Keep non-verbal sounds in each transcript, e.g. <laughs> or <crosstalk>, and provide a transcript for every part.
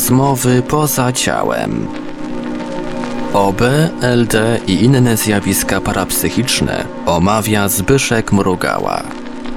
Rozmowy poza ciałem. OB, LD i inne zjawiska parapsychiczne omawia Zbyszek Mrugała.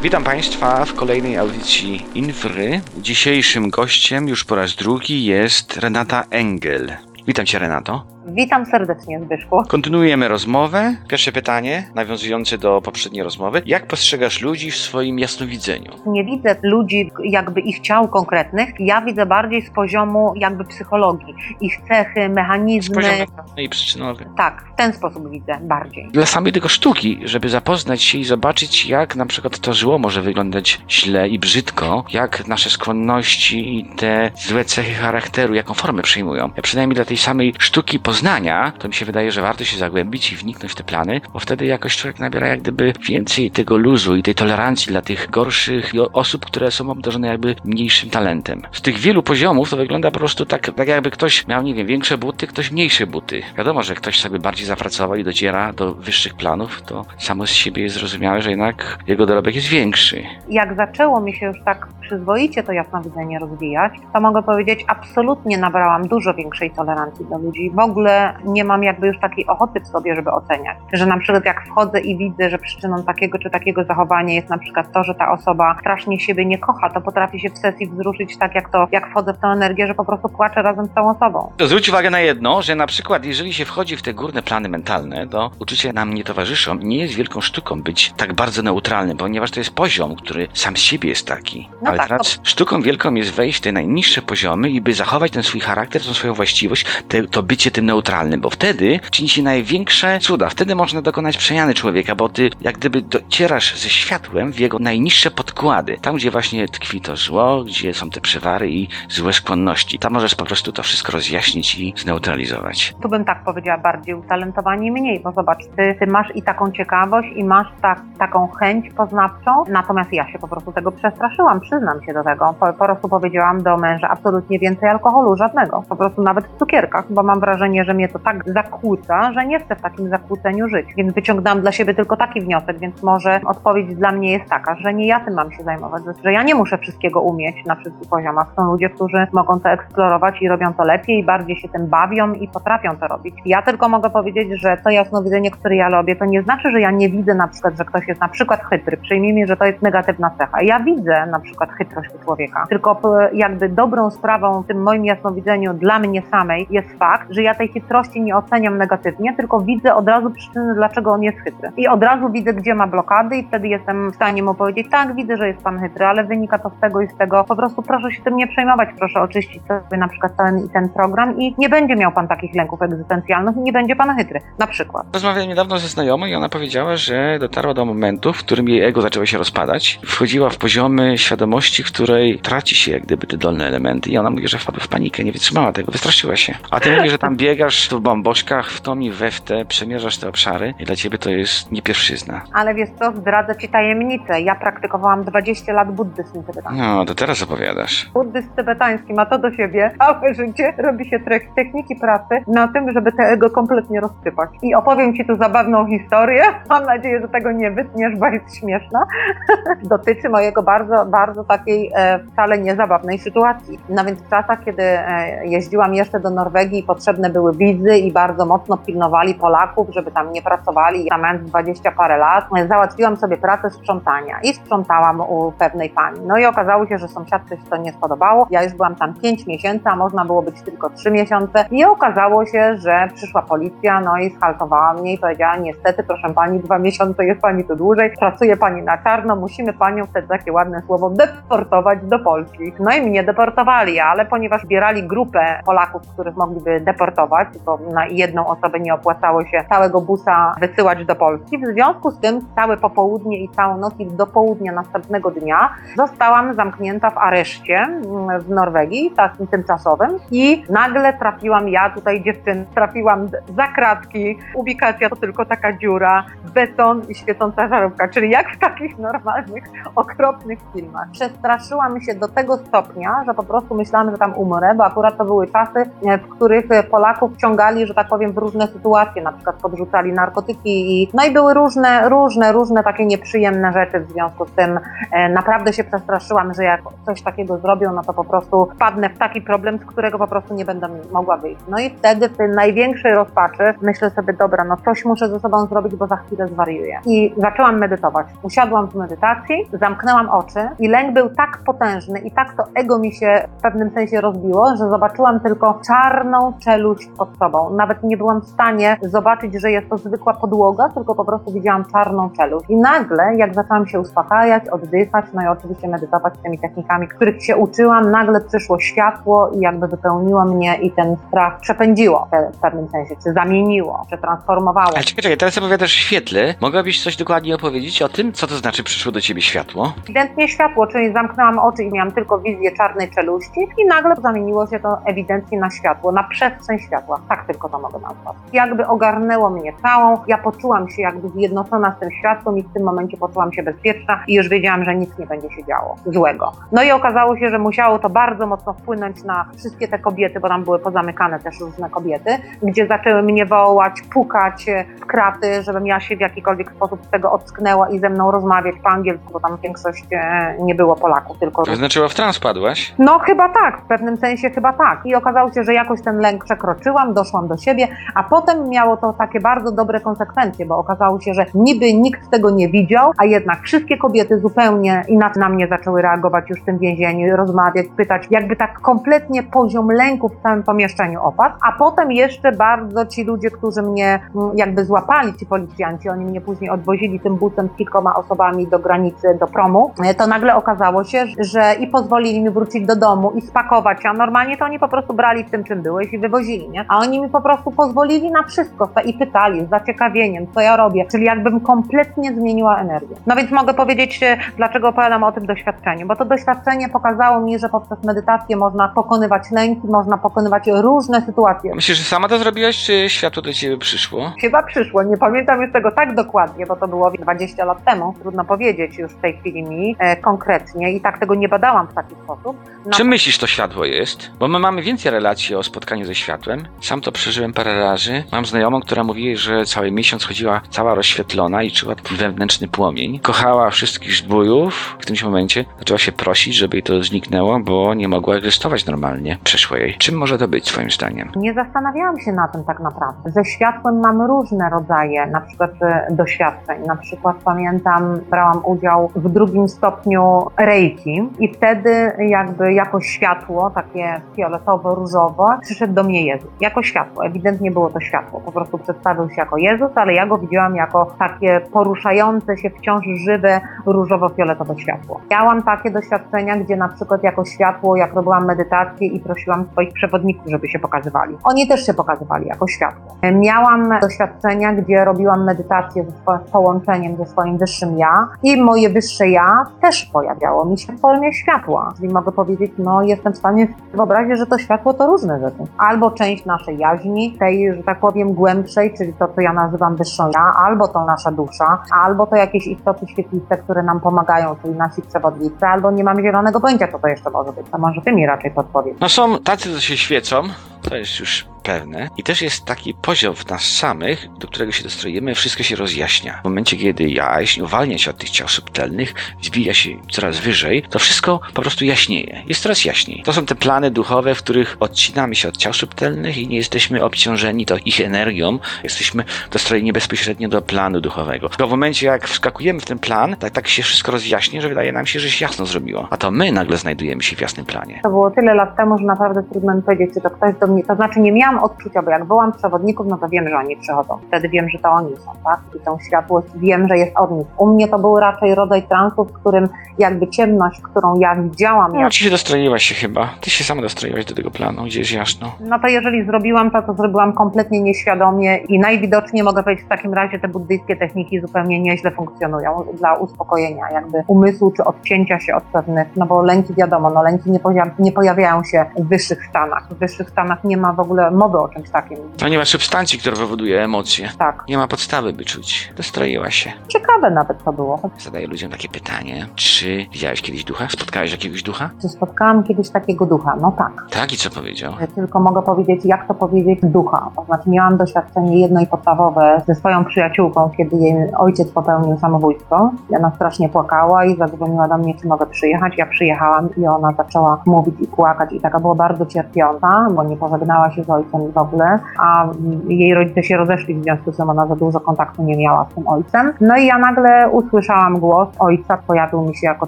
Witam Państwa w kolejnej audycji Infry. Dzisiejszym gościem już po raz drugi jest Renata Engel. Witam Cię Renato. Witam serdecznie, Zbyszku. Kontynuujemy rozmowę. Pierwsze pytanie, nawiązujące do poprzedniej rozmowy. Jak postrzegasz ludzi w swoim jasnowidzeniu? Nie widzę ludzi, jakby ich ciał konkretnych. Ja widzę bardziej z poziomu jakby psychologii. Ich cechy, Z mechanizmy. poziomu i przyczynowy. Tak, w ten sposób widzę bardziej. Dla samej tego sztuki, żeby zapoznać się i zobaczyć, jak na przykład to zło może wyglądać źle i brzydko, jak nasze skłonności i te złe cechy charakteru, jaką formę przyjmują. Ja przynajmniej dla tej samej sztuki poznania, to mi się wydaje, że warto się zagłębić i wniknąć w te plany, bo wtedy jakoś człowiek nabiera jak gdyby więcej tego luzu i tej tolerancji dla tych gorszych osób, które są obdarzone jakby mniejszym talentem. Z tych wielu poziomów to wygląda po prostu tak, tak jakby ktoś miał, nie wiem, większe buty, ktoś mniejsze buty. Wiadomo, że ktoś sobie bardziej zapracował i dociera do wyższych planów, to samo z siebie jest zrozumiałe, że jednak jego dorobek jest większy. Jak zaczęło mi się już tak przyzwoicie to jasnowidzenie rozwijać, to mogę powiedzieć, absolutnie nabrałam dużo większej tolerancji do ludzi. W ogóle nie mam jakby już takiej ochoty w sobie, żeby oceniać. Że na przykład jak wchodzę i widzę, że przyczyną takiego czy takiego zachowania jest na przykład to, że ta osoba strasznie siebie nie kocha, to potrafi się w sesji wzruszyć tak jak to, jak wchodzę w tę energię, że po prostu płaczę razem z tą osobą. To zwróć uwagę na jedno, że na przykład jeżeli się wchodzi w te górne plany mentalne, to uczucia nam nie towarzyszą i nie jest wielką sztuką być tak bardzo neutralnym, ponieważ to jest poziom, który sam z siebie jest taki. No Ale tak, teraz sztuką wielką jest wejść w te najniższe poziomy i by zachować ten swój charakter, tą swoją właściwość, te, to bycie tym neutralnym, bo wtedy czyni się największe cuda. Wtedy można dokonać przemiany człowieka, bo ty jak gdyby docierasz ze światłem w jego najniższe podkłady. Tam, gdzie właśnie tkwi to zło, gdzie są te przewary i złe skłonności. Tam możesz po prostu to wszystko rozjaśnić i zneutralizować. Tu bym tak powiedziała bardziej utalentowani mniej, bo zobacz, ty, ty masz i taką ciekawość, i masz tak, taką chęć poznawczą, natomiast ja się po prostu tego przestraszyłam, przyznam się do tego. Po, po prostu powiedziałam do męża absolutnie więcej alkoholu, żadnego. Po prostu nawet w cukierkach, bo mam wrażenie, że mnie to tak zakłóca, że nie chcę w takim zakłóceniu żyć. Więc wyciągnęłam dla siebie tylko taki wniosek, więc może odpowiedź dla mnie jest taka, że nie ja tym mam się zajmować, że ja nie muszę wszystkiego umieć na wszystkich poziomach. Są ludzie, którzy mogą to eksplorować i robią to lepiej, bardziej się tym bawią i potrafią to robić. Ja tylko mogę powiedzieć, że to jasnowidzenie, które ja robię, to nie znaczy, że ja nie widzę na przykład, że ktoś jest na przykład chytry. Przyjmijmy, że to jest negatywna cecha. Ja widzę na przykład chytrość u człowieka. Tylko jakby dobrą sprawą w tym moim jasnowidzeniu dla mnie samej jest fakt, że ja tej chytrości nie oceniam negatywnie, tylko widzę od razu przyczyny, dlaczego on jest chytry. I od razu widzę, gdzie ma blokady i wtedy jestem w stanie mu powiedzieć, tak, widzę, że jest pan chytry, ale wynika to z tego i z tego. Po prostu proszę się tym nie przejmować, proszę oczyścić sobie na przykład ten i ten program i nie będzie miał pan takich lęków egzystencjalnych i nie będzie pan chytry. Na przykład. Rozmawiałem niedawno ze znajomą i ona powiedziała, że dotarła do momentu, w którym jej ego zaczęło się rozpadać. Wchodziła w poziomy świadomości, w której traci się jak gdyby te dolne elementy i ona mówi, że wpadła w panikę, nie wytrzymała tego, wystraszyła się. A ty <laughs> mówisz, że tam biegasz w bamboszkach, w tom i we w te, przemierzasz te obszary i dla ciebie to jest nie pierwszyzna. Ale wiesz co, zdradzę ci tajemnicę. Ja praktykowałam 20 lat buddyzm tybetański. No, to teraz opowiadasz. Buddyzm tybetański ma to do siebie, <laughs> całe życie robi się techniki pracy na tym, żeby te ego kompletnie rozsypać. I opowiem ci tu zabawną historię. <laughs> Mam nadzieję, że tego nie wytniesz, bo jest śmieszna. <laughs> Dotyczy mojego bardzo, bardzo takiej e, wcale niezabawnej sytuacji. No więc w czasach, kiedy e, jeździłam jeszcze do Norwegii i potrzebne były wizy i bardzo mocno pilnowali Polaków, żeby tam nie pracowali, ja mając 20 parę lat, e, załatwiłam sobie pracę sprzątania i sprzątałam u pewnej pani. No i okazało się, że sąsiadce się to nie spodobało. Ja już byłam tam 5 miesięcy, a można było być tylko 3 miesiące i okazało się, że przyszła policja, no i schaltowała mnie i powiedziała, niestety proszę pani, dwa miesiące jest pani tu dłużej, pracuje pani na czarno, musimy panią, wtedy takie ładne słowo, deportować do Polski. No i mnie deportowali, ale ponieważ zbierali grupę Polaków, których mogliby deportować, bo na jedną osobę nie opłacało się całego busa wysyłać do Polski, w związku z tym całe popołudnie i całą noc i do południa następnego dnia zostałam zamknięta w areszcie mm, w Norwegii, takim tymczasowym i nagle trafiłam ja, tutaj dziewczyn, trafiłam za kratki, ubikacja to tylko taka dziura, beton i świecąca żarówka, czyli jak w takich normalnych, okropnych filmach. Przestraszyłam się do tego stopnia, że po prostu myślałam, że tam umrę, bo akurat to były czasy, e, w których Polaków wciągali, że tak powiem, w różne sytuacje, na przykład podrzucali narkotyki i no i były różne, różne, różne takie nieprzyjemne rzeczy w związku z tym e, naprawdę się przestraszyłam, że jak coś takiego zrobią, no to po prostu wpadnę w taki problem, z którego po prostu nie będę mogła wyjść. No i wtedy w tej największej rozpaczy myślę sobie, dobra, no coś muszę ze sobą zrobić, bo za chwilę zwariuję. I zaczęłam medytować. Usiadłam w medytacji, zamknęłam oczy i lęk był tak potężny i tak to ego mi się w pewnym sensie rozbiło, że zobaczyłam tylko czarną czeluść pod sobą. Nawet nie byłam w stanie zobaczyć, że jest to zwykła podłoga, tylko po prostu widziałam czarną czeluść. I nagle, jak zaczęłam się uspokajać, oddychać, no i oczywiście medytować tymi technikami, których się uczyłam, nagle przyszło światło i jakby wypełniło mnie i ten strach przepędziło w pewnym sensie, czy zamieniło, czy transformowało. Ale czekaj, czekaj, teraz opowiadasz świetle. Mogłabyś coś dokładnie opowiedzieć o tym, co to znaczy przyszło do ciebie światło? Ewidentnie światło, czyli zamknęłam oczy i miałam tylko wizję czarnej czeluści i nagle zamieniło się to ewidentnie na światło, na przestrzeń światła. Tak tylko to mogę nazwać. Jakby ogarnęło mnie całą, ja poczułam się jakby zjednoczona z tym światłem i w tym momencie poczułam się bezpieczna i już wiedziałam, że nic nie będzie się działo złego. No i okazało się, że musiało to bardzo mocno wpłynąć na wszystkie te kobiety, bo tam były pozamykane też różne kobiety, gdzie zaczęły mnie wołać, pukać w kraty, żebym ja się w jakikolwiek sposób z tego ocknęła i ze mną rozmawiać po angielsku, bo tam większość e, nie było Polaków, tylko To znaczyło w trans padłaś? no chyba tak, w pewnym sensie chyba tak. I okazało się, że jakoś ten lęk przekroczyłam, doszłam do siebie, a potem miało to takie bardzo dobre konsekwencje, bo okazało się, że niby nikt tego nie widział, a jednak wszystkie kobiety zupełnie inaczej na mnie zaczęły reagować już w tym więzieniu, rozmawiać, pytać, jakby tak kompletnie poziom lęku w całym pomieszczeniu opadł, a potem jeszcze bardzo ci ludzie, którzy mnie mm, jakby złapali, ci policjanci, oni mnie później odwozili tym busem z kilkoma osobami do granicy, do promu, to nagle okazało się, że i pozwolili mi wrócić do domu i spakować, a normalnie to oni po prostu brali w tym, czym byłeś i wywozili, nie? A oni mi po prostu pozwolili na wszystko i pytali z zaciekawieniem, co ja robię, czyli jakbym kompletnie zmieniła energię. No więc mogę powiedzieć, e, dlaczego opowiadam o tym doświadczeniu, bo to doświadczenie pokazało mi, że poprzez medytację można pokonywać lęki, można pokonywać różne sytuacje. Myślisz, że sama to zrobiłaś, czy światło do ciebie przyszło? Chyba przyszło, nie pamiętam już tego tak dokładnie, bo to było 20 lat temu, trudno powiedzieć już w tej chwili mi e, konkretnie i tak tego nie badałam w taki sposób. No, Czy myślisz, to światło jest? Bo my mamy więcej relacji o spotkaniu ze światłem. Sam to przeżyłem parę razy. Mam znajomą, która mówi, że cały miesiąc chodziła cała rozświetlona i czuła taki wewnętrzny płomień. Kochała wszystkich zbójów. W którymś momencie zaczęła się prosić, żeby jej to zniknęło, bo nie mogła egzystować normalnie. Przeszło jej. Czym może to być, twoim zdaniem? Nie zastanawiałam się na tym tak naprawdę. Ze światłem mam różne rodzaje, na przykład e, doświadczeń. Na przykład pamiętam, brałam udział w drugim stopniu reiki i wtedy jakby jako światło, takie fioletowo-różowe, przyszedł do mnie Jezus. Jako światło, ewidentnie było to światło. Po prostu przedstawił się jako Jezus, ale ja go widziałam jako takie poruszające się wciąż żywe, różowo-fioletowe światło. Miałam takie doświadczenia, gdzie na przykład jako światło, jak robiłam medytację i prosiłam swoich przewodników, żeby się pokazywali. Oni też się pokazywali jako światło. Miałam doświadczenia, gdzie robiłam medytację swoim połączeniem ze swoim wyższym ja i moje wyższe ja też pojawiało mi się w formie światła. Czyli mogę powiedzieć, no jestem w stanie wyobrazić, że to światło to różne rzeczy. Albo część naszej jaźni, tej, że tak powiem, głębszej, czyli to, co ja nazywam wyższą ja, albo to nasza dusza, albo to jakieś istoty świetliste, które nam pomagają, czyli nasi przewodnicy, albo nie mam zielonego pojęcia, co to jeszcze może być. To może ty mi raczej podpowiedz. No są tacy, co się świecą, to jest już pewne. I też jest taki poziom w nas samych, do którego się dostrojemy, wszystko się rozjaśnia. W momencie, kiedy jaźń uwalnia się od tych ciał subtelnych, wzbija się coraz wyżej, to wszystko po prostu jaśnieje. Jest coraz jaśniej. To są te plany duchowe, w których odcinamy się od ciał subtelnych i nie jesteśmy obciążeni to ich energią. Jesteśmy dostrojeni bezpośrednio do planu duchowego. To w momencie, jak wskakujemy w ten plan, tak, tak się wszystko rozjaśni, że wydaje nam się, że się jasno zrobiło. A to my nagle znajdujemy się w jasnym planie. To było tyle lat temu, że naprawdę trudno mi powiedzieć, czy to ktoś do mnie, to znaczy nie miałam odczucia, bo jak wołam przewodników, no to wiem, że oni przychodzą. Wtedy wiem, że to oni są, tak? I tą światłość wiem, że jest od nich. U mnie to był raczej rodzaj transu, w którym jakby ciemność, którą ja widziałam, No, jak ci się dostroiłaś się chyba. Ty się sama dostroiłaś do tego planu, gdzie jest jasno. No to jeżeli zrobiłam to, to zrobiłam kompletnie nieświadomie i najwidoczniej mogę powiedzieć w takim razie te buddyjskie techniki zupełnie nieźle funkcjonują dla uspokojenia jakby umysłu czy odcięcia się od pewnych, no bo lęki wiadomo, no lęki nie, nie pojawiają się w wyższych stanach. W wyższych stanach nie ma w ogóle mowy o czymś takim. To nie ma substancji, która powoduje emocje. Tak. Nie ma podstawy, by czuć. Dostroiła się. Ciekawe nawet to było. Zadaję ludziom takie pytanie. Czy widziałeś kiedyś ducha? Spotkałeś jakiegoś ducha? Czy spotkałam kiedyś takiego ducha? No tak. Tak i co powiedział? Ja Tylko mogę powiedzieć, jak to powiedzieć ducha. To znaczy miałam doświadczenie jedno i podstawowe ze swoją przyjaciółką, kiedy jej ojciec popełnił samobójstwo. I Ona strasznie płakała i zadzwoniła do mnie, czy mogę przyjechać. Ja przyjechałam i ona zaczęła mówić i płakać i taka była bardzo cierpiąca, bo nie pożegnała się z ojcem ogóle, a jej rodzice się rozeszli, w związku z tym ona za dużo kontaktu nie miała z tym ojcem. No i ja nagle usłyszałam głos ojca, pojawił mi się jako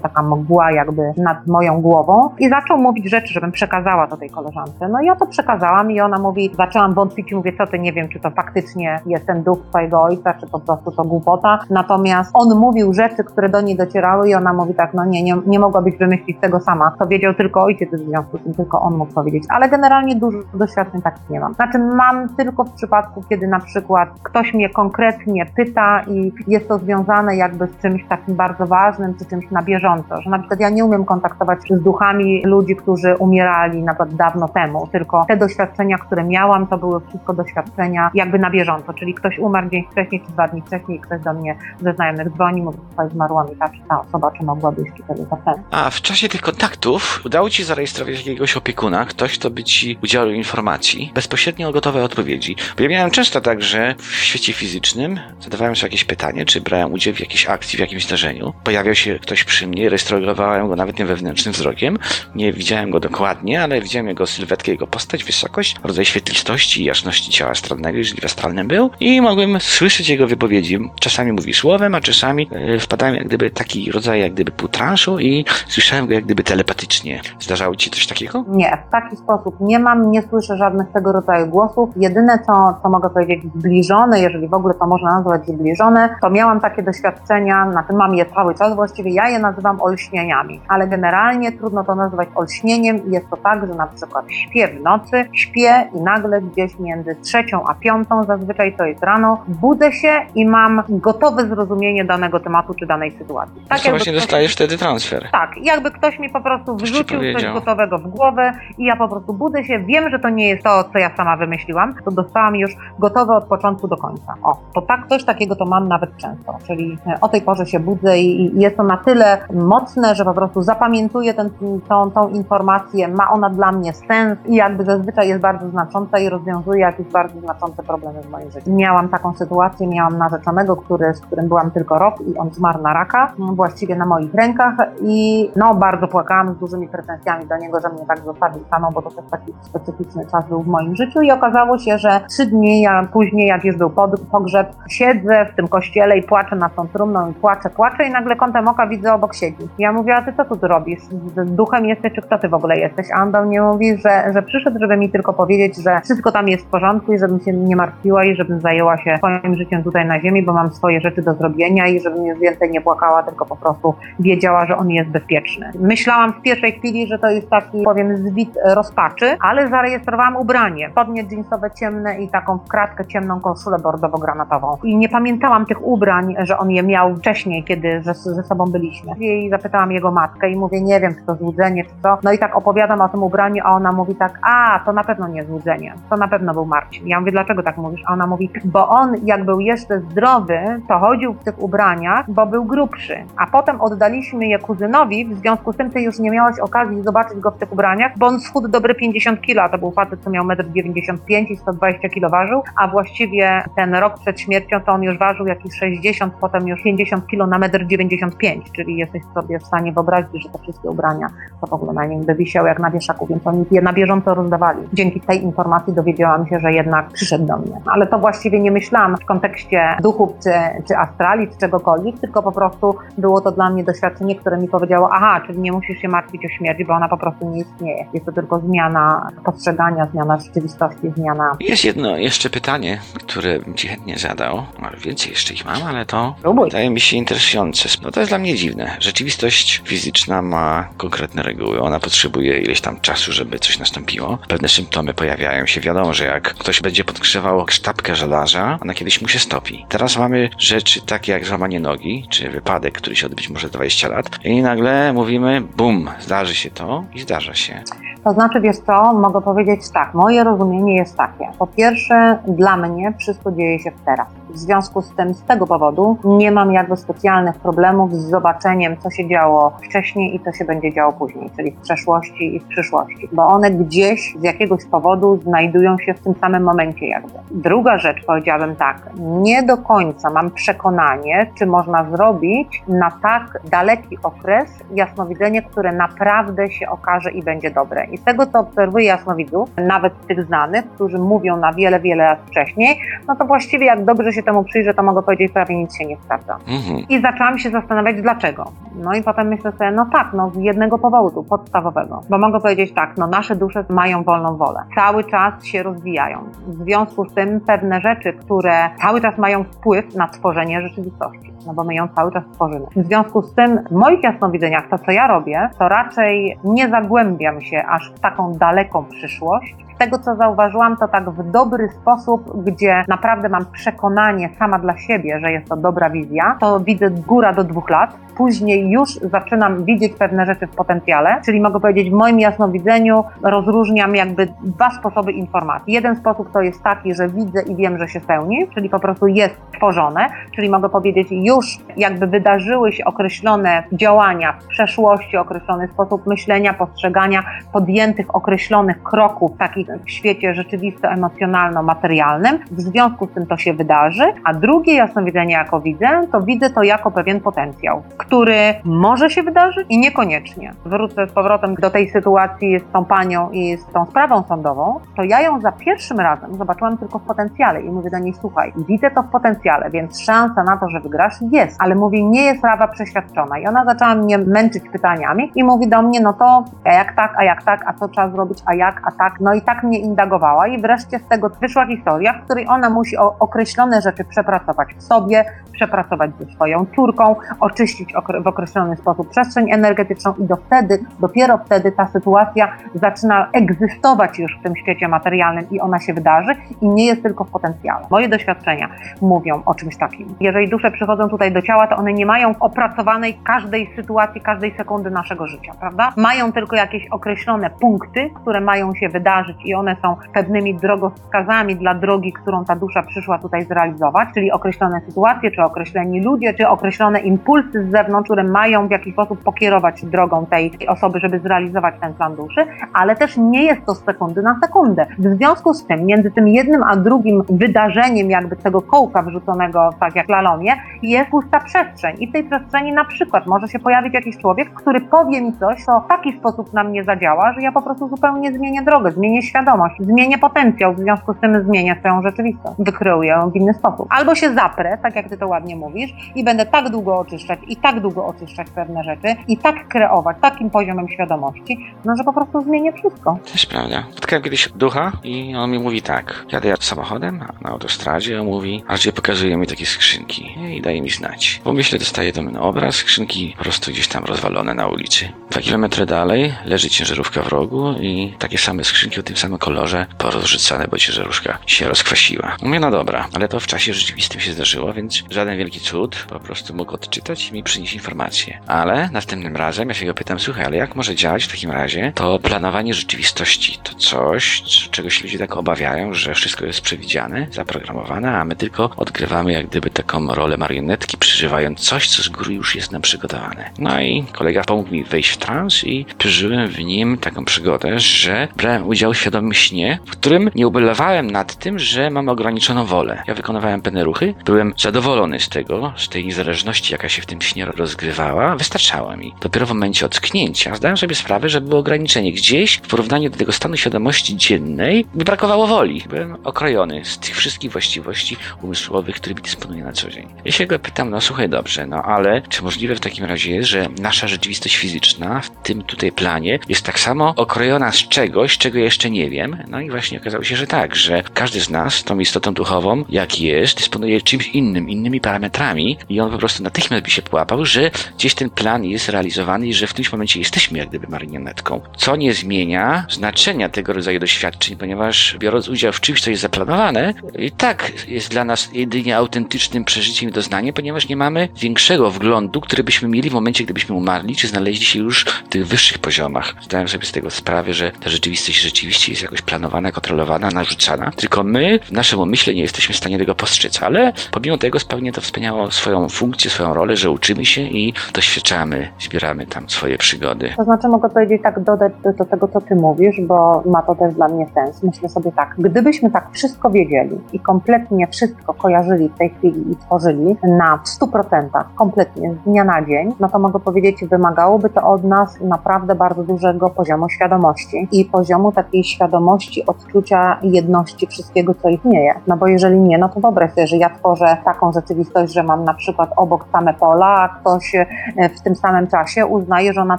taka mgła jakby nad moją głową i zaczął mówić rzeczy, żebym przekazała to tej koleżance. No i ja to przekazałam i ona mówi, zaczęłam wątpić i mówię, co ty, nie wiem, czy to faktycznie jest ten duch twojego ojca, czy po prostu to głupota. Natomiast on mówił rzeczy, które do niej docierały i ona mówi tak, no nie, nie, nie mogłabyś wymyślić tego sama. To wiedział tylko ojciec w związku z tym, tylko on mógł powiedzieć. Ale generalnie dużo doświadczeń takich nie mam. Znaczy mam tylko w przypadku, kiedy na przykład ktoś mnie konkretnie pyta i jest to związane jakby z czymś takim bardzo ważnym, czy czymś na bieżąco, że na przykład ja nie umiem kontaktować się z duchami ludzi, którzy umierali na przykład dawno temu, tylko te doświadczenia, które miałam, to były wszystko doświadczenia jakby na bieżąco, czyli ktoś umarł dzień wcześniej, czy dwa dni wcześniej ktoś do mnie ze znajomych dzwoni, mówi, słuchaj, zmarła mi ta czy ta osoba, czy mogłabyś ci tyle zapewnić. A w czasie tych kontaktów udało ci zarejestrować jakiegoś opiekuna, ktoś, kto by ci udzielił informacji, bezpośrednio gotowe odpowiedzi. Bo ja miałem często tak, że w świecie fizycznym zadawałem sobie jakieś pytanie, czy brałem udział w jakiejś akcji, w jakimś zdarzeniu. Pojawiał się ktoś przy mnie, rejestrowałem go nawet nie wewnętrznym wzrokiem. Nie widziałem go dokładnie, ale widziałem jego sylwetkę, jego postać, wysokość, rodzaj świetlistości i jasności ciała astralnego, jeżeli astralnym był. I mogłem słyszeć jego wypowiedzi. Czasami mówi słowem, a czasami e, wpadałem jak gdyby taki rodzaj jak gdyby półtranszu i słyszałem go jak gdyby telepatycznie. Zdarzało ci coś takiego? Nie, w taki sposób nie mam, nie słyszę żadnych tego rodzaju głosów. Jedyne, co, co mogę powiedzieć zbliżone, jeżeli w ogóle to można nazwać zbliżone, to miałam takie doświadczenia, znaczy mam je cały czas właściwie, ja je nazywam olśnieniami, ale generalnie trudno to nazwać olśnieniem i jest to tak, że na przykład śpię w nocy, śpię i nagle gdzieś między trzecią a piątą, zazwyczaj to jest rano, budzę się i mam gotowe zrozumienie danego tematu czy danej sytuacji. Tak jakby właśnie ktoś- dostajesz wtedy transfer. tak, jakby ktoś mi po prostu wrzucił coś gotowego w głowę i ja po prostu budzę się, wiem, że to nie jest to, co ja sama wymyśliłam, to dostałam już gotowe od początku do końca. O, to tak, coś takiego to mam nawet często, czyli e, o tej porze się budzę i, jest to na tyle mocne, że po prostu zapamiętuję ten, tą, tą informację, ma ona dla mnie sens i jakby zazwyczaj jest bardzo znacząca i rozwiązuje jakieś bardzo znaczące problemy w moim życiu. Miałam taką sytuację, miałam narzeczonego, który, z którym byłam tylko rok i on zmarł na raka, m, właściwie na moich rękach i no bardzo płakałam z dużymi pretensjami do niego, że mnie tak zostawił samą, bo to też taki specyficzny czas był w moim życiu i okazało się, że trzy dni ja, później, jak już był pogrzeb, siedzę w tym kościele i płaczę nad tą trumną i płaczę, płaczę i nagle kątem oka widzę obok siedzi. Ja mówię, a ty co tu robisz? Duchem jesteś, czy kto ty w ogóle jesteś? A on do mnie mówi, że, że przyszedł, żeby mi tylko powiedzieć, że wszystko tam jest w porządku i żebym się nie martwiła i żebym zajęła się swoim życiem tutaj na ziemi, bo mam swoje rzeczy do zrobienia i żebym już więcej nie płakała, tylko po prostu wiedziała, że on jest bezpieczny. Myślałam w pierwszej chwili, że to jest taki, powiem, zwit rozpaczy, ale zarejestrowałam ubranie. Spodnie jeansowe ciemne i taką w kratkę ciemną koszulę bordowo-granatową. I nie pamiętałam tych ubrań, że on je miał wcześniej, kiedy ze, ze sobą byliśmy. I zapytałam jego matkę i mówię, nie wiem, czy to złudzenie, czy co. No i tak opowiadam o tym ubraniu, a ona mówi tak, a, to na pewno nie złudzenie. To na pewno był Marcin. Ja mówię, dlaczego tak mówisz? A ona mówi, bo on jak był jeszcze zdrowy, to chodził w tych ubraniach, bo był grubszy. A potem oddaliśmy je kuzynowi, w związku z tym ty już nie miałaś okazji zobaczyć go w tych ubraniach, bo on schudł dobre 50 kilo, a to był facet, co miał 1,95 m i 120 kilo ważył, a właściwie ten rok przed śmiercią to on już ważył jakieś 60, potem już 50 kilo na 1,95 m, czyli jesteś sobie w stanie wyobrazić, że te wszystkie ubrania to w ogóle na nim by wisiały jak na wieszaku, więc oni je na bieżąco rozdawali. Dzięki tej informacji dowiedziałam się, że jednak przyszedł do mnie. Ale to właściwie nie myślałam w kontekście duchów, czy, czy astrali, czy czegokolwiek, tylko po prostu było to dla mnie doświadczenie, które mi powiedziało, aha, czyli nie musisz się martwić o śmierć, bo ona po prostu nie istnieje. Jest to tylko zmiana postrzegania, zmiana rzeczywistości, zmiana... Jest jedno jeszcze pytanie, które bym ci chętnie zadał. Więcej jeszcze ich mam, ale to Próbuj. wydaje mi się interesujące. No to jest dla mnie dziwne. Rzeczywistość fizyczna ma konkretne reguły. Ona potrzebuje ileś tam czasu, żeby coś nastąpiło. Pewne symptomy pojawiają się. Wiadomo, że jak ktoś będzie podgrzewał sztabkę żelaza, ona kiedyś mu się stopi. Teraz mamy rzeczy takie jak złamanie nogi, czy wypadek, który się odbyć może 20 lat. I nagle mówimy, bum, zdarzy się to i zdarza się. To znaczy, wiesz co, mogę powiedzieć tak, moje rozumienie jest takie. Po pierwsze, dla mnie wszystko dzieje się w teraz. W związku z tym, z tego powodu nie mam jakby specjalnych problemów z zobaczeniem, co się działo wcześniej i co się będzie działo później, czyli w przeszłości i w przyszłości, bo one gdzieś z jakiegoś powodu znajdują się w tym samym momencie jakby. Druga rzecz, powiedziałabym tak, nie do końca mam przekonanie, czy można zrobić na tak daleki okres jasnowidzenie, które naprawdę się okaże i będzie dobre. I z tego, co obserwuję jasnowidzów, nawet tych znanych, którzy mówią na wiele, wiele lat wcześniej, no to właściwie jak dobrze się temu przyjrzę, to mogę powiedzieć, prawie nic się nie sprawdza. Mhm. I zaczęłam się zastanawiać, dlaczego. No i potem myślę sobie, no tak, no z jednego powodu podstawowego. Bo mogę powiedzieć tak, no nasze dusze mają wolną wolę. Cały czas się rozwijają. W związku z tym pewne rzeczy, które cały czas mają wpływ na tworzenie rzeczywistości. No bo my ją cały czas tworzymy. W związku z tym w moich jasnowidzeniach, to co ja robię, to raczej nie zagłębiam się aż w taką daleką przyszłość, tego, co zauważyłam, to tak w dobry sposób, gdzie naprawdę mam przekonanie sama dla siebie, że jest to dobra wizja, to widzę góra do dwóch lat. Później już zaczynam widzieć pewne rzeczy w potencjale, czyli mogę powiedzieć, w moim jasnowidzeniu rozróżniam jakby dwa sposoby informacji. Jeden sposób to jest taki, że widzę i wiem, że się spełni, czyli po prostu jest tworzone, czyli mogę powiedzieć, już jakby wydarzyły się określone działania w przeszłości, określony sposób myślenia, postrzegania, podjętych określonych kroków, takich w świecie rzeczywisto-emocjonalno-materialnym. W związku z tym to się wydarzy. A drugie jasnowidzenie, jako widzę, to widzę to jako pewien potencjał, który może się wydarzyć i niekoniecznie. Wrócę z powrotem do tej sytuacji z tą panią i z tą sprawą sądową, to ja ją za pierwszym razem zobaczyłam tylko w potencjale i mówię do niej, słuchaj, widzę to w potencjale, więc szansa na to, że wygrasz jest, ale mówi, nie jest prawa przeświadczona. I ona zaczęła mnie męczyć pytaniami i mówi do mnie, no to a jak tak, a jak tak, a co trzeba zrobić, a jak, a tak. No i tak mnie indagowała i wreszcie z tego wyszła historia, w której ona musi określone rzeczy przepracować w sobie, przepracować ze swoją córką, oczyścić w określony sposób przestrzeń energetyczną i do wtedy, dopiero wtedy ta sytuacja zaczyna egzystować już w tym świecie materialnym i ona się wydarzy i nie jest tylko w potencjale. Moje doświadczenia mówią o czymś takim. Jeżeli dusze przychodzą tutaj do ciała, to one nie mają opracowanej każdej sytuacji, każdej sekundy naszego życia, prawda? Mają tylko jakieś określone punkty, które mają się wydarzyć i one są pewnymi drogowskazami dla drogi, którą ta dusza przyszła tutaj zrealizować, czyli określone sytuacje, czy określeni ludzie, czy określone impulsy z zewnątrz, które mają w jakiś sposób pokierować drogą tej osoby, żeby zrealizować ten plan duszy, ale też nie jest to z sekundy na sekundę. W związku z tym, między tym jednym a drugim wydarzeniem, jakby tego kołka wrzuconego, tak jak lalomie, jest pusta przestrzeń. I w tej przestrzeni na przykład może się pojawić jakiś człowiek, który powie mi coś, co w taki sposób na mnie zadziała, że ja po prostu zupełnie zmienię drogę, zmienię świadomość, zmienię potencjał, w związku z tym zmienię swoją rzeczywistość, wykreuję ją w inny sposób. Albo się zaprę, tak jak ty to ładnie mówisz, i będę tak długo oczyszczać i tak długo oczyszczać pewne rzeczy i tak kreować takim poziomem świadomości, no że po prostu zmienię wszystko. To jest prawda. Spotkałem kiedyś ducha i on mi mówi tak. Jadę samochodem na autostradzie, on mówi, aż pokazuje mi takie skrzynki i daje mi znać. Po myślę dostaje do mnie obraz, skrzynki po prostu gdzieś tam rozwalone na ulicy. Dwa kilometry dalej leży ciężarówka w rogu i takie same skrzynki o tym samym kolorze porozrzucane, bo ciężarówka się rozkwasiła. Mówię, no dobra, ale to w czasie rzeczywistym się zdarzyło, więc żaden wielki cud, po prostu mógł odczytać i mi przynieść informacje. Ale następnym razem ja się go pytam, słuchaj, ale jak może działać w takim razie to planowanie rzeczywistości? To coś, czego się ludzie tak obawiają, że wszystko jest przewidziane, zaprogramowane, a my tylko odgrywamy jak gdyby taką rolę marionetki, przeżywając coś, co z góry już jest nam przygotowane. No i kolega pomógł mi wejść w trans i przeżyłem w nim taką przygodę, że brałem udział w świadomym śnie, w którym nie ubolewałem nad tym, że mam ograniczoną wolę. Ja wykonywałem pewne ruchy, byłem zadowolony z tego, z tej niezależności, jaka się w tym śnie rozgrywała, wystarczała mi. Dopiero w momencie ocknięcia zdałem sobie sprawę, że było ograniczenie. Gdzieś w porównaniu do tego stanu świadomości dziennej mi brakowało woli. Byłem okrojony z tych wszystkich właściwości umysłowych, którymi dysponuję na co dzień. Ja się go pytam, no słuchaj dobrze, no ale czy możliwe w takim razie jest, że nasza rzeczywistość fizyczna w tym tutaj planie jest tak samo okrojona z czegoś, czego jeszcze nie wiem? No i właśnie okazało się, że tak, że każdy z nas, tą istotą duchową, jak jest, dysponuje czymś innym, innymi parametrami i on po prostu natychmiast by się połapał, że gdzieś ten plan jest realizowany i że w tym momencie jesteśmy jak gdyby marionetką. Co nie zmienia znaczenia tego rodzaju doświadczeń, ponieważ biorąc udział w czymś, co jest zaplanowane, i tak jest dla nas jedynie autentycznym przeżyciem i doznaniem, ponieważ nie mamy większego wglądu, który byśmy mieli w momencie, gdybyśmy umarli, czy znaleźli się już w tych wyższych poziomach. Zdałem sobie z tego sprawę, że ta rzeczywistość rzeczywiście jest jakoś planowana, kontrolowana, narzucana, tylko my w naszym umyśle nie jesteśmy w stanie tego postrzec, ale pomimo tego spełnia to wspaniałą swoją funkcję, swoją rolę, że uczymy się i doświadczamy, zbieramy tam swoje przygody. To znaczy mogę powiedzieć tak, dodać do, do tego, co ty mówisz, bo ma to też dla mnie sens. Myślę sobie tak, gdybyśmy tak wszystko wiedzieli i kompletnie wszystko kojarzyli w tej chwili i tworzyli na 100%, kompletnie z dnia na dzień, no to mogę powiedzieć, wymagałoby to od nas naprawdę bardzo dużego poziomu świadomości i poziomu takiej świadomości, odczucia jedności wszystkiego, co istnieje. No bo jeżeli nie, no to wyobraź sobie, że ja tworzę taką rzeczywistość, że mam na przykład obok same pola, a ktoś e, w tym samym czasie uznaje, że na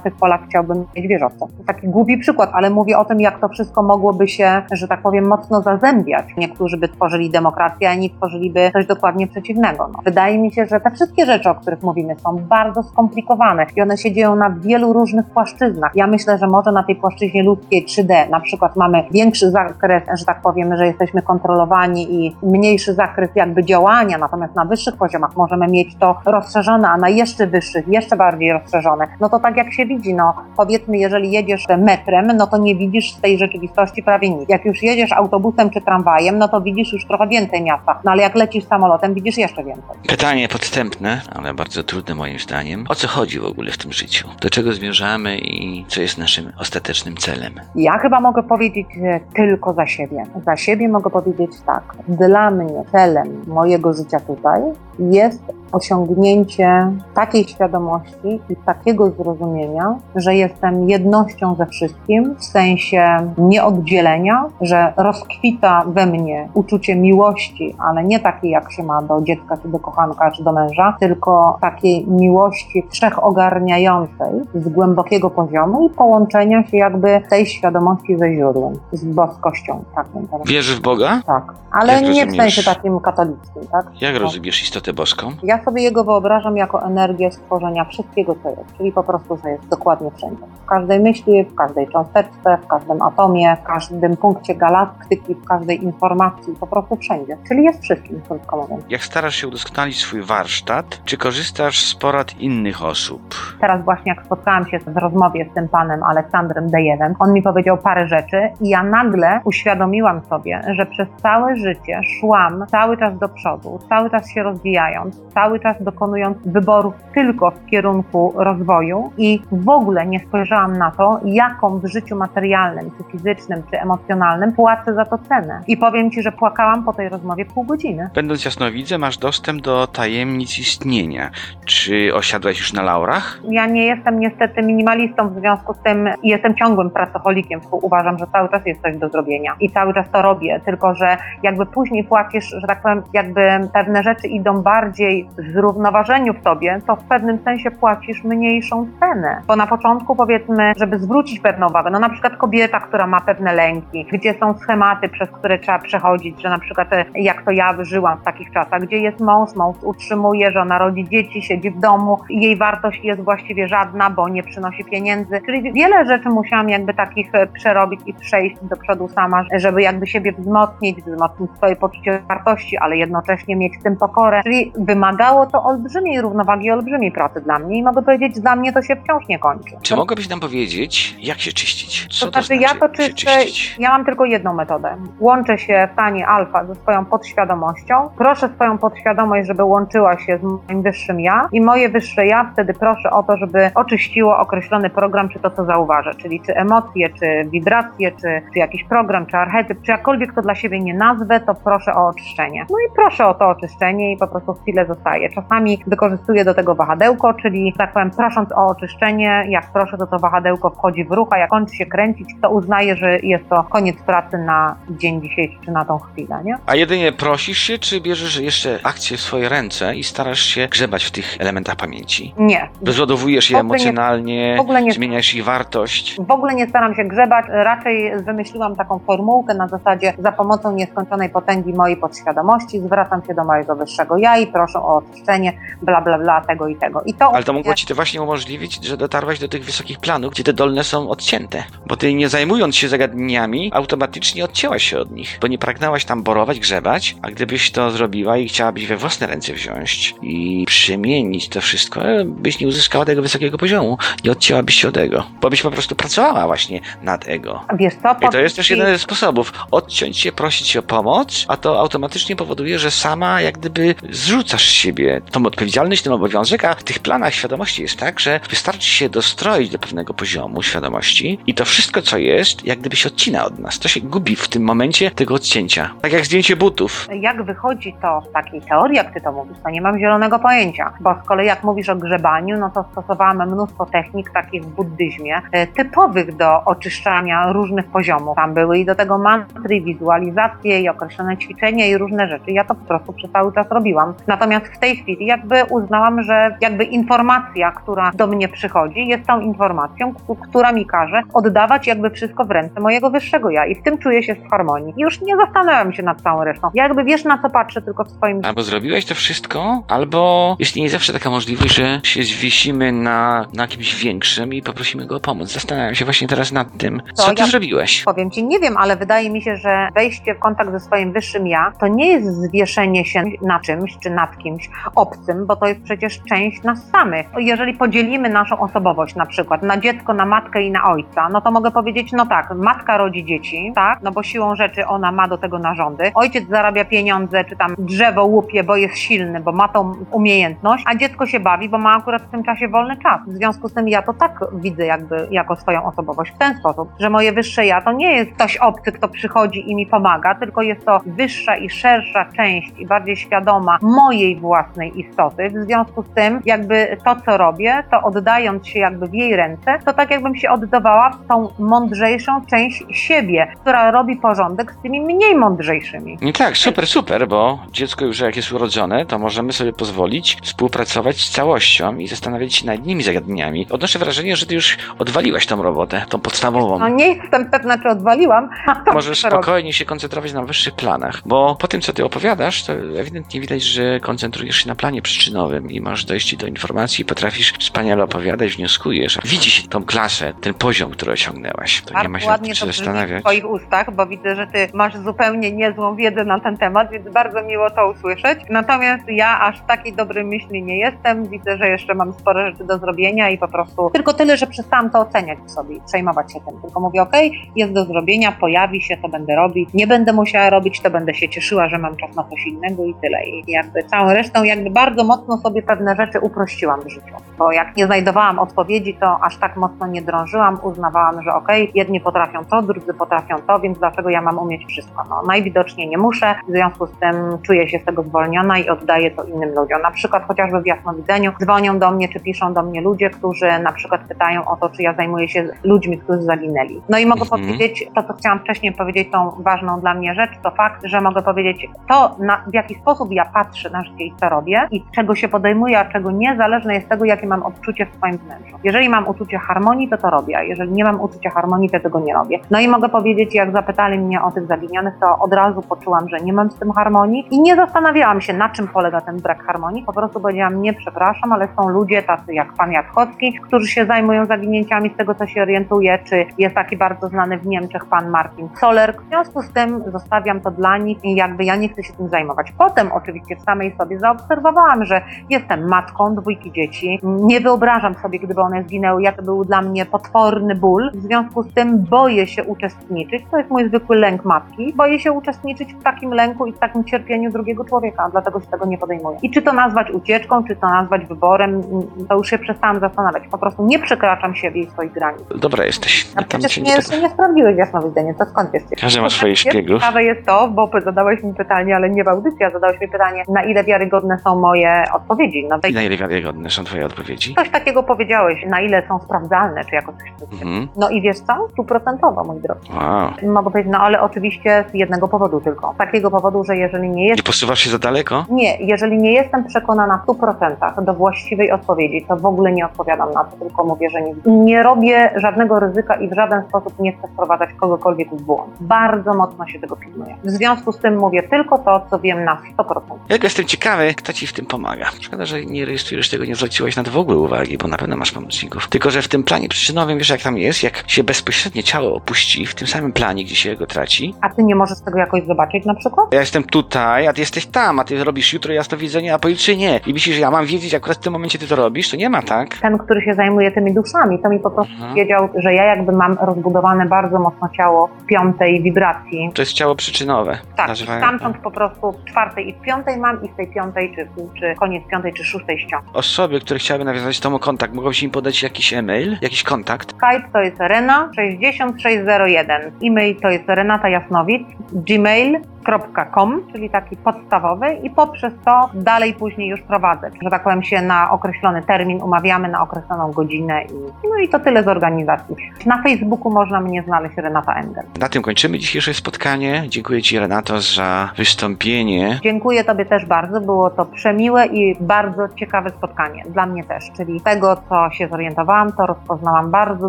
tych polach chciałby mieć wieżowce. Taki głupi przykład, ale mówię o tym, jak to wszystko mogłoby się, że tak powiem, mocno zazębiać. Niektórzy by tworzyli demokrację, a inni tworzyliby coś dokładnie przeciwnego. No. Wydaje mi się, że te wszystkie rzeczy, o których mówimy, są bardzo skomplikowane i one się dzieją na wielu różnych płaszczyznach. Ja myślę, że może na tej płaszczyźnie ludzkiej 3D na przykład mamy większy zakres, że tak powiem, że jesteśmy kontrolowani i mniejszy zakres jakby działania, natomiast na wyższych poziomach możemy mieć to rozszerzone, a na jeszcze wyższych, jeszcze bardziej rozszerzone. No to tak jak się widzi, no powiedzmy, jeżeli jedziesz metrem, no to nie widzisz z tej rzeczywistości prawie nic. Jak już jedziesz autobusem czy tramwajem, no to widzisz już trochę więcej miasta. No ale jak lecisz samolotem, widzisz jeszcze więcej. Pytanie podstępne, ale bardzo trudne moim zdaniem. O co chodzi w ogóle w tym życiu? Do czego zmierzamy i co jest naszym ostatecznym celem? Ja chyba mogę powiedzieć e, tylko za siebie. Za siebie mogę powiedzieć tak. Dla mnie celem mojego życia tutaj jest osiągnięcie takiej świadomości i takiego zrozumienia, że jestem jednością ze wszystkim, w sensie nieoddzielenia, że rozkwita we mnie uczucie miłości, ale nie takiej, jak się ma do dziecka, czy do kochanka, czy do męża, tylko takiej miłości wszechogarniającej z głębokiego poziomu i połączenia się jakby tej świadomości ze źródłem, z boskością. Tak, bym teraz- Wierzysz w Boga? tak. ale Jak nie w rozumiesz? sensie takim katolickim, tak? Jak No. rozumiesz istotę boską? Ja sobie jego wyobrażam jako energię stworzenia wszystkiego, co jest, czyli po prostu, że jest dokładnie wszędzie. W każdej myśli, w każdej cząsteczce, w każdym atomie, w każdym punkcie galaktyki, w każdej informacji, po prostu wszędzie. Czyli jest wszystkim, krótko mówiąc. Jak starasz się udoskonalić swój warsztat, czy korzystasz z porad innych osób? Teraz właśnie jak spotkałam się w rozmowie z tym panem Aleksandrem Dejewem, on mi powiedział parę rzeczy i ja nagle uświadomiłam sobie, że przez całe życie szłam cały czas do przodu, cały czas się rozwijając, cały czas dokonując wyborów tylko w kierunku rozwoju i w ogóle nie spojrzałam na to, jaką w życiu materialnym, czy fizycznym, czy emocjonalnym płacę za to cenę. I powiem Ci, że płakałam po tej rozmowie pół godziny. Będąc jasnowidzem, masz dostęp do tajemnic istnienia. Czy osiadłeś już na laurach? Ja nie jestem niestety minimalistą, w związku z tym jestem ciągłym pracocholikiem, uważam, że cały czas jest coś do zrobienia i cały czas to robię, tylko że jakby później płacisz, że tak powiem, jakby pewne rzeczy idą bardziej w zrównoważeniu w tobie, to w pewnym sensie płacisz mniejszą cenę. Bo na początku powiedzmy, żeby zwrócić pewną uwagę, no na przykład kobieta, która ma pewne lęki, gdzie są schematy, przez które trzeba przechodzić, że na przykład e, jak to ja wyżyłam w takich czasach, gdzie jest mąż, mąż utrzymuje, że ona rodzi dzieci, siedzi w domu, i jej wartość jest właściwie żadna, bo nie przynosi pieniędzy. Czyli wiele rzeczy musiałam jakby takich e, przerobić i przejść do przodu sama, żeby jakby siebie wzmocnić, wzmocnić swoje poczucie wartości, ale jednocześnie mieć w tym pokorę. Czyli wymagało to olbrzymiej równowagi, olbrzymiej pracy dla mnie i mogę powiedzieć, dla mnie to się wciąż nie kończy. Czy mogłabyś nam powiedzieć, jak się czyścić? Co To znaczy, ja to czyszczę, ja mam tylko jedną metodę. Łączę się w stanie alfa ze swoją podświadomością. Proszę swoją podświadomość, żeby łączyła się z moim wyższym ja i moje wyższe ja wtedy proszę o to, żeby oczyściło określony program, czy to, co zauważę, czyli czy emocje, czy wibracje, czy, czy jakiś program, czy archetyp, czy jakkolwiek to dla siebie nie nazwę, to proszę o oczyszczenie. No i proszę o to oczyszczenie i po prostu chwilę zostaje. Czasami wykorzystuję do tego wahadełko, czyli tak powiem, prosząc o oczyszczenie, jak proszę, to to wahadełko wchodzi w ruch, a jak kończy się kręcić, to uznaję, że jest to koniec pracy na dzień dzisiejszy, czy na tą chwilę, nie? A jedynie prosisz się, czy bierzesz jeszcze akcję w swoje ręce i starasz się grzebać w tych elementach pamięci? Nie. Odbudowujesz je nie- emocjonalnie, ogóle nie- zmieniasz ich wartość. W ogóle nie staram się grzebać, raczej wymyśliłam taką formułkę na zasadzie za pomocą nieskończonej potęgi mojej podświadomości zwracam się do mojego wyższego ja i proszę o oczyszczenie bla bla bla tego i tego. I to Ale to mogło ci to właśnie umożliwić, że dotarłaś do tych wysokich planów, gdzie te dolne są odcięte. Bo ty nie zajmując się zagadnieniami, automatycznie odcięłaś się od nich. Bo nie pragnęłaś tam borować, grzebać, a gdybyś to zrobiła i chciałabyś we własne ręce wziąć i przemienić to wszystko, byś nie uzyskała tego wysokiego poziomu. Nie odcięłabyś się od ego. Bo byś po prostu pracowała właśnie nad ego. Wiesz? I to jest też jeden ze sposobów. Odciąć się, prosić się o pomoc, a to automatycznie powoduje, że sama jak gdyby zrzucasz z siebie tą odpowiedzialność, ten obowiązek, a w tych planach świadomości jest tak, że wystarczy się dostroić do pewnego poziomu świadomości i to wszystko, co jest, jak gdyby się odcina od nas. To się gubi w tym momencie tego odcięcia. Tak jak zdjęcie butów. Jak wychodzi to z takiej teorii, jak ty to mówisz, to nie mam zielonego pojęcia. Bo z kolei jak mówisz o grzebaniu, no to stosowałam mnóstwo technik takich w buddyzmie, e, typowych do oczyszczania różnych poziomów. Tam były i do tego mantry, i wizualizacje, i określone ćwiczenia, i różne rzeczy. Ja to po prostu przez cały czas robiłam. Natomiast w tej chwili jakby uznałam, że jakby informacja, która do mnie przychodzi, jest tą informacją, która mi każe oddawać jakby wszystko w ręce mojego wyższego ja i w tym czuję się w harmonii. I już nie zastanawiam się nad całą resztą. Ja jakby wiesz na co patrzę, tylko w swoim Albo zrobiłeś to wszystko, albo jest nie zawsze taka możliwość, że się zwiesimy na, na kimś większym i poprosimy go o pomoc. Zastanawiam się właśnie teraz nad tym, To co ty ja- zrobiłeś. Powiem ci, nie wiem, ale wydaje mi się, że wejście w kontakt ze swoim wyższym ja to nie jest zwieszenie się na czymś czy nad kimś obcym, bo to jest przecież część nas samych. Jeżeli podzielimy naszą osobowość na przykład na dziecko, na matkę i na ojca, no to mogę powiedzieć, no tak, matka rodzi dzieci, tak, no bo siłą rzeczy ona ma do tego narządy. Ojciec zarabia pieniądze, czy tam drzewo łupie, bo jest silny, bo ma tą umiejętność, a dziecko się bawi, bo ma akurat w tym czasie wolny czas. W związku z tym ja to tak widzę jakby jako swoją osobowość w ten sposób, że moje wyższe ja to nie jest ktoś obcy, kto przychodzi i mi pomaga, tylko jest to wyższa i szersza część i bardziej świadoma mojej własnej istoty. W związku z tym jakby to, co robię, to oddając się jakby w jej ręce, to tak jakbym się oddawała w tą mądrzejszą część siebie, która robi porządek z tymi mniej mądrzejszymi. No tak, super, super, bo dziecko już jak jest urodzone, to możemy sobie pozwolić współpracować z całością i zastanawiać się nad innymi zagadnieniami. Odnoszę wrażenie, że ty już odwaliłaś tą robotę, tą podstawową. No nie jestem pewna, czy odwaliłam, a to Możesz spokojnie się koncentrować na wyższych planach, bo po tym, co ty opowiadasz, to ewidentnie widać, że koncentrujesz się na planie przyczynowym i masz dojście do informacji, potrafisz wspaniale opowiadać, wnioskujesz. Widzi się tą klasę, ten poziom, który osiągnęłaś. To nie ma się nad ładnie tym to się brzmi w zastanawiać. Twoich ustach, bo widzę, że Ty masz zupełnie niezłą wiedzę na ten temat, więc bardzo miło to usłyszeć. Natomiast ja aż takiej dobrej myśli nie jestem. Widzę, że jeszcze mam sporo rzeczy do zrobienia i po prostu tylko tyle, że przestałam to oceniać w sobie i przejmować się tym. Tylko mówię, okej, jest do zrobienia, pojawi się, to będę robić. Nie będę musiała robić, to będę się cieszyła, że mam czas na coś innego i tyle. I jakby całą resztą jakby bardzo mocno sobie pewne rzeczy uprościłam w życiu. Bo jak nie znajdowałam odpowiedzi, to aż tak mocno nie drążyłam. Uznawałam, że okej, jedni potrafią to, drudzy potrafią to, więc dlaczego ja mam umieć wszystko? No, najwidoczniej nie muszę, w związku z tym czuję się z tego zwolniona i oddaję to innym ludziom. Na przykład chociażby w jasnowidzeniu dzwonią do mnie, czy piszą do mnie ludzie, którzy na przykład pytają o to, czy ja zajmuję się ludźmi, którzy zaginęli. No i mogę Mhm. Powiedzieć, to co chciałam wcześniej powiedzieć, tą ważną dla mnie rzecz, to fakt, że mogę powiedzieć to, na, w jaki sposób ja patrzę na życie i co robię i czego się podejmuję, a czego nie, zależne jest tego, jakie mam odczucie w swoim wnętrzu. Jeżeli mam uczucie harmonii, to to robię, a jeżeli nie mam uczucia harmonii, to tego nie robię. No i mogę powiedzieć, jak zapytali mnie o tych zaginionych, to od razu poczułam, że nie mam z tym harmonii i nie zastanawiałam się, na czym polega ten brak harmonii. Po prostu powiedziałam, nie przepraszam, ale są ludzie tacy jak pan Jadkowski, którzy się zajmują zaginięciami, z tego co się orientuję, czy jest taki bardzo znany w Niemczech pan Martin Soler. W związku z tym zostawiam to dla nich i jakby ja nie chcę się tym zajmować. Potem oczywiście w samej sobie zaobserwowałam, że jestem matką dwójki dzieci. Nie wyobrażam sobie, gdyby one zginęły, jak to był dla mnie potworny ból. W związku z tym boję się uczestniczyć. To jest mój zwykły lęk matki. Boję się uczestniczyć w takim lęku i w takim cierpieniu drugiego człowieka, dlatego się tego nie podejmuję. I czy to nazwać ucieczką, czy to nazwać wyborem, to już się przestałam zastanawiać. Po prostu nie przekraczam siebie i swoich granic. Dobra jesteś. A przecież nie, nie nie sprawdziłeś jasnowidzenia, to skąd wiesz? Każdy ma swoich szpiegów. Ciekawe jest to, bo zadałeś mi pytanie, ale nie w audycji, a zadałeś mi pytanie, na ile wiarygodne są moje odpowiedzi. No I na ile wiarygodne są twoje odpowiedzi? coś takiego powiedziałeś, na ile są sprawdzalne, czy jakoś coś. Mhm. No i wiesz co? Stuprocentowo, mój drogi. Wow. Mogę powiedzieć, no ale oczywiście z jednego powodu tylko. Z takiego powodu, że jeżeli nie jest Nie posuwasz się za daleko? nie, jeżeli nie jestem przekonana w 100% do właściwej odpowiedzi, to w ogóle nie odpowiadam na to, tylko mówię, że nie. Nie robię żadnego ryzyka i w żaden sposób nie chcę wprowadzać kogokolwiek w błąd. Bardzo mocno się tego pilnuję. W związku z tym mówię tylko to, co wiem na 100%. Ja jestem ciekawy, kto ci w tym pomaga. Szkoda, że nie rejestrujesz tego, nie zwróciłeś na to w ogóle uwagi, bo na pewno masz pomocników. Tylko, że w tym planie przyczynowym, wiesz jak tam jest, jak się bezpośrednie ciało opuści, w tym samym planie, gdzie się go traci, A ty nie możesz tego jakoś zobaczyć na przykład? ja jestem tutaj, a ty jesteś tam, a ty robisz jutro jasnowidzenie, a pojutrze nie. I myślisz, że ja mam wiedzieć, akurat w tym momencie ty to robisz? To nie ma tak. Ten, który się zajmuje tymi duszami, to mi po prostu Mhm. powiedział, że ja jakby mam rozbudowane bardzo mocno ciało w piątej wibracji. To jest ciało przyczynowe. Tak, Nazywają- stamtąd po prostu w czwartej i w piątej mam i z tej piątej, czy, czy koniec piątej, czy szóstej ściągam. Osoby, które chciałyby nawiązać z tobą kontakt, mogą ci im podać jakiś e-mail, jakiś kontakt. Skype to jest Rena 6601. E-mail to jest Renata Jasnowic. gmail.com, czyli taki podstawowy i poprzez to dalej później już prowadzę. Że tak powiem się na określony termin umawiamy, na określoną godzinę i no i to tyle z organizacji. Na Facebooku można mnie znaleźć Renata Engel. Na tym kończymy dzisiejsze spotkanie. Dziękuję ci, Renato, za wystąpienie. Dziękuję Tobie też bardzo. Było to przemiłe i bardzo ciekawe spotkanie. Dla mnie też. Czyli tego, co się zorientowałam, to rozpoznałam bardzo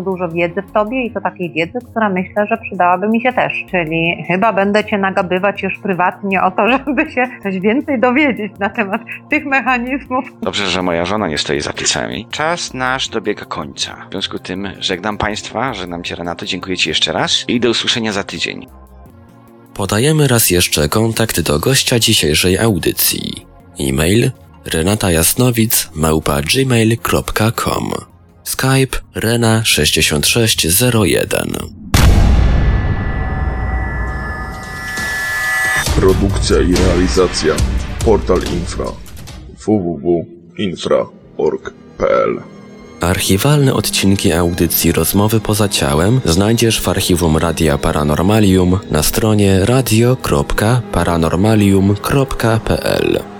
dużo wiedzy w Tobie i to takiej wiedzy, która myślę, że przydałaby mi się też. Czyli chyba będę Cię nagabywać już prywatnie o to, <laughs> żeby się coś więcej dowiedzieć na temat tych mechanizmów. Dobrze, że moja żona nie stoi za plecami. Czas nasz dobiega końca. W związku z tym żegnam Państwa, żegnam Cię, Renato, dziękuję Ci jeszcze raz i do usłyszenia za tydzień. Podajemy raz jeszcze kontakt do gościa dzisiejszej audycji. E-mail renata jasnowic małpa gmail.com Skype rena6601 Produkcja i realizacja. Portal Infra. www.infra.org.pl Archiwalne odcinki audycji Rozmowy poza ciałem znajdziesz w archiwum Radia Paranormalium na stronie radio.paranormalium.pl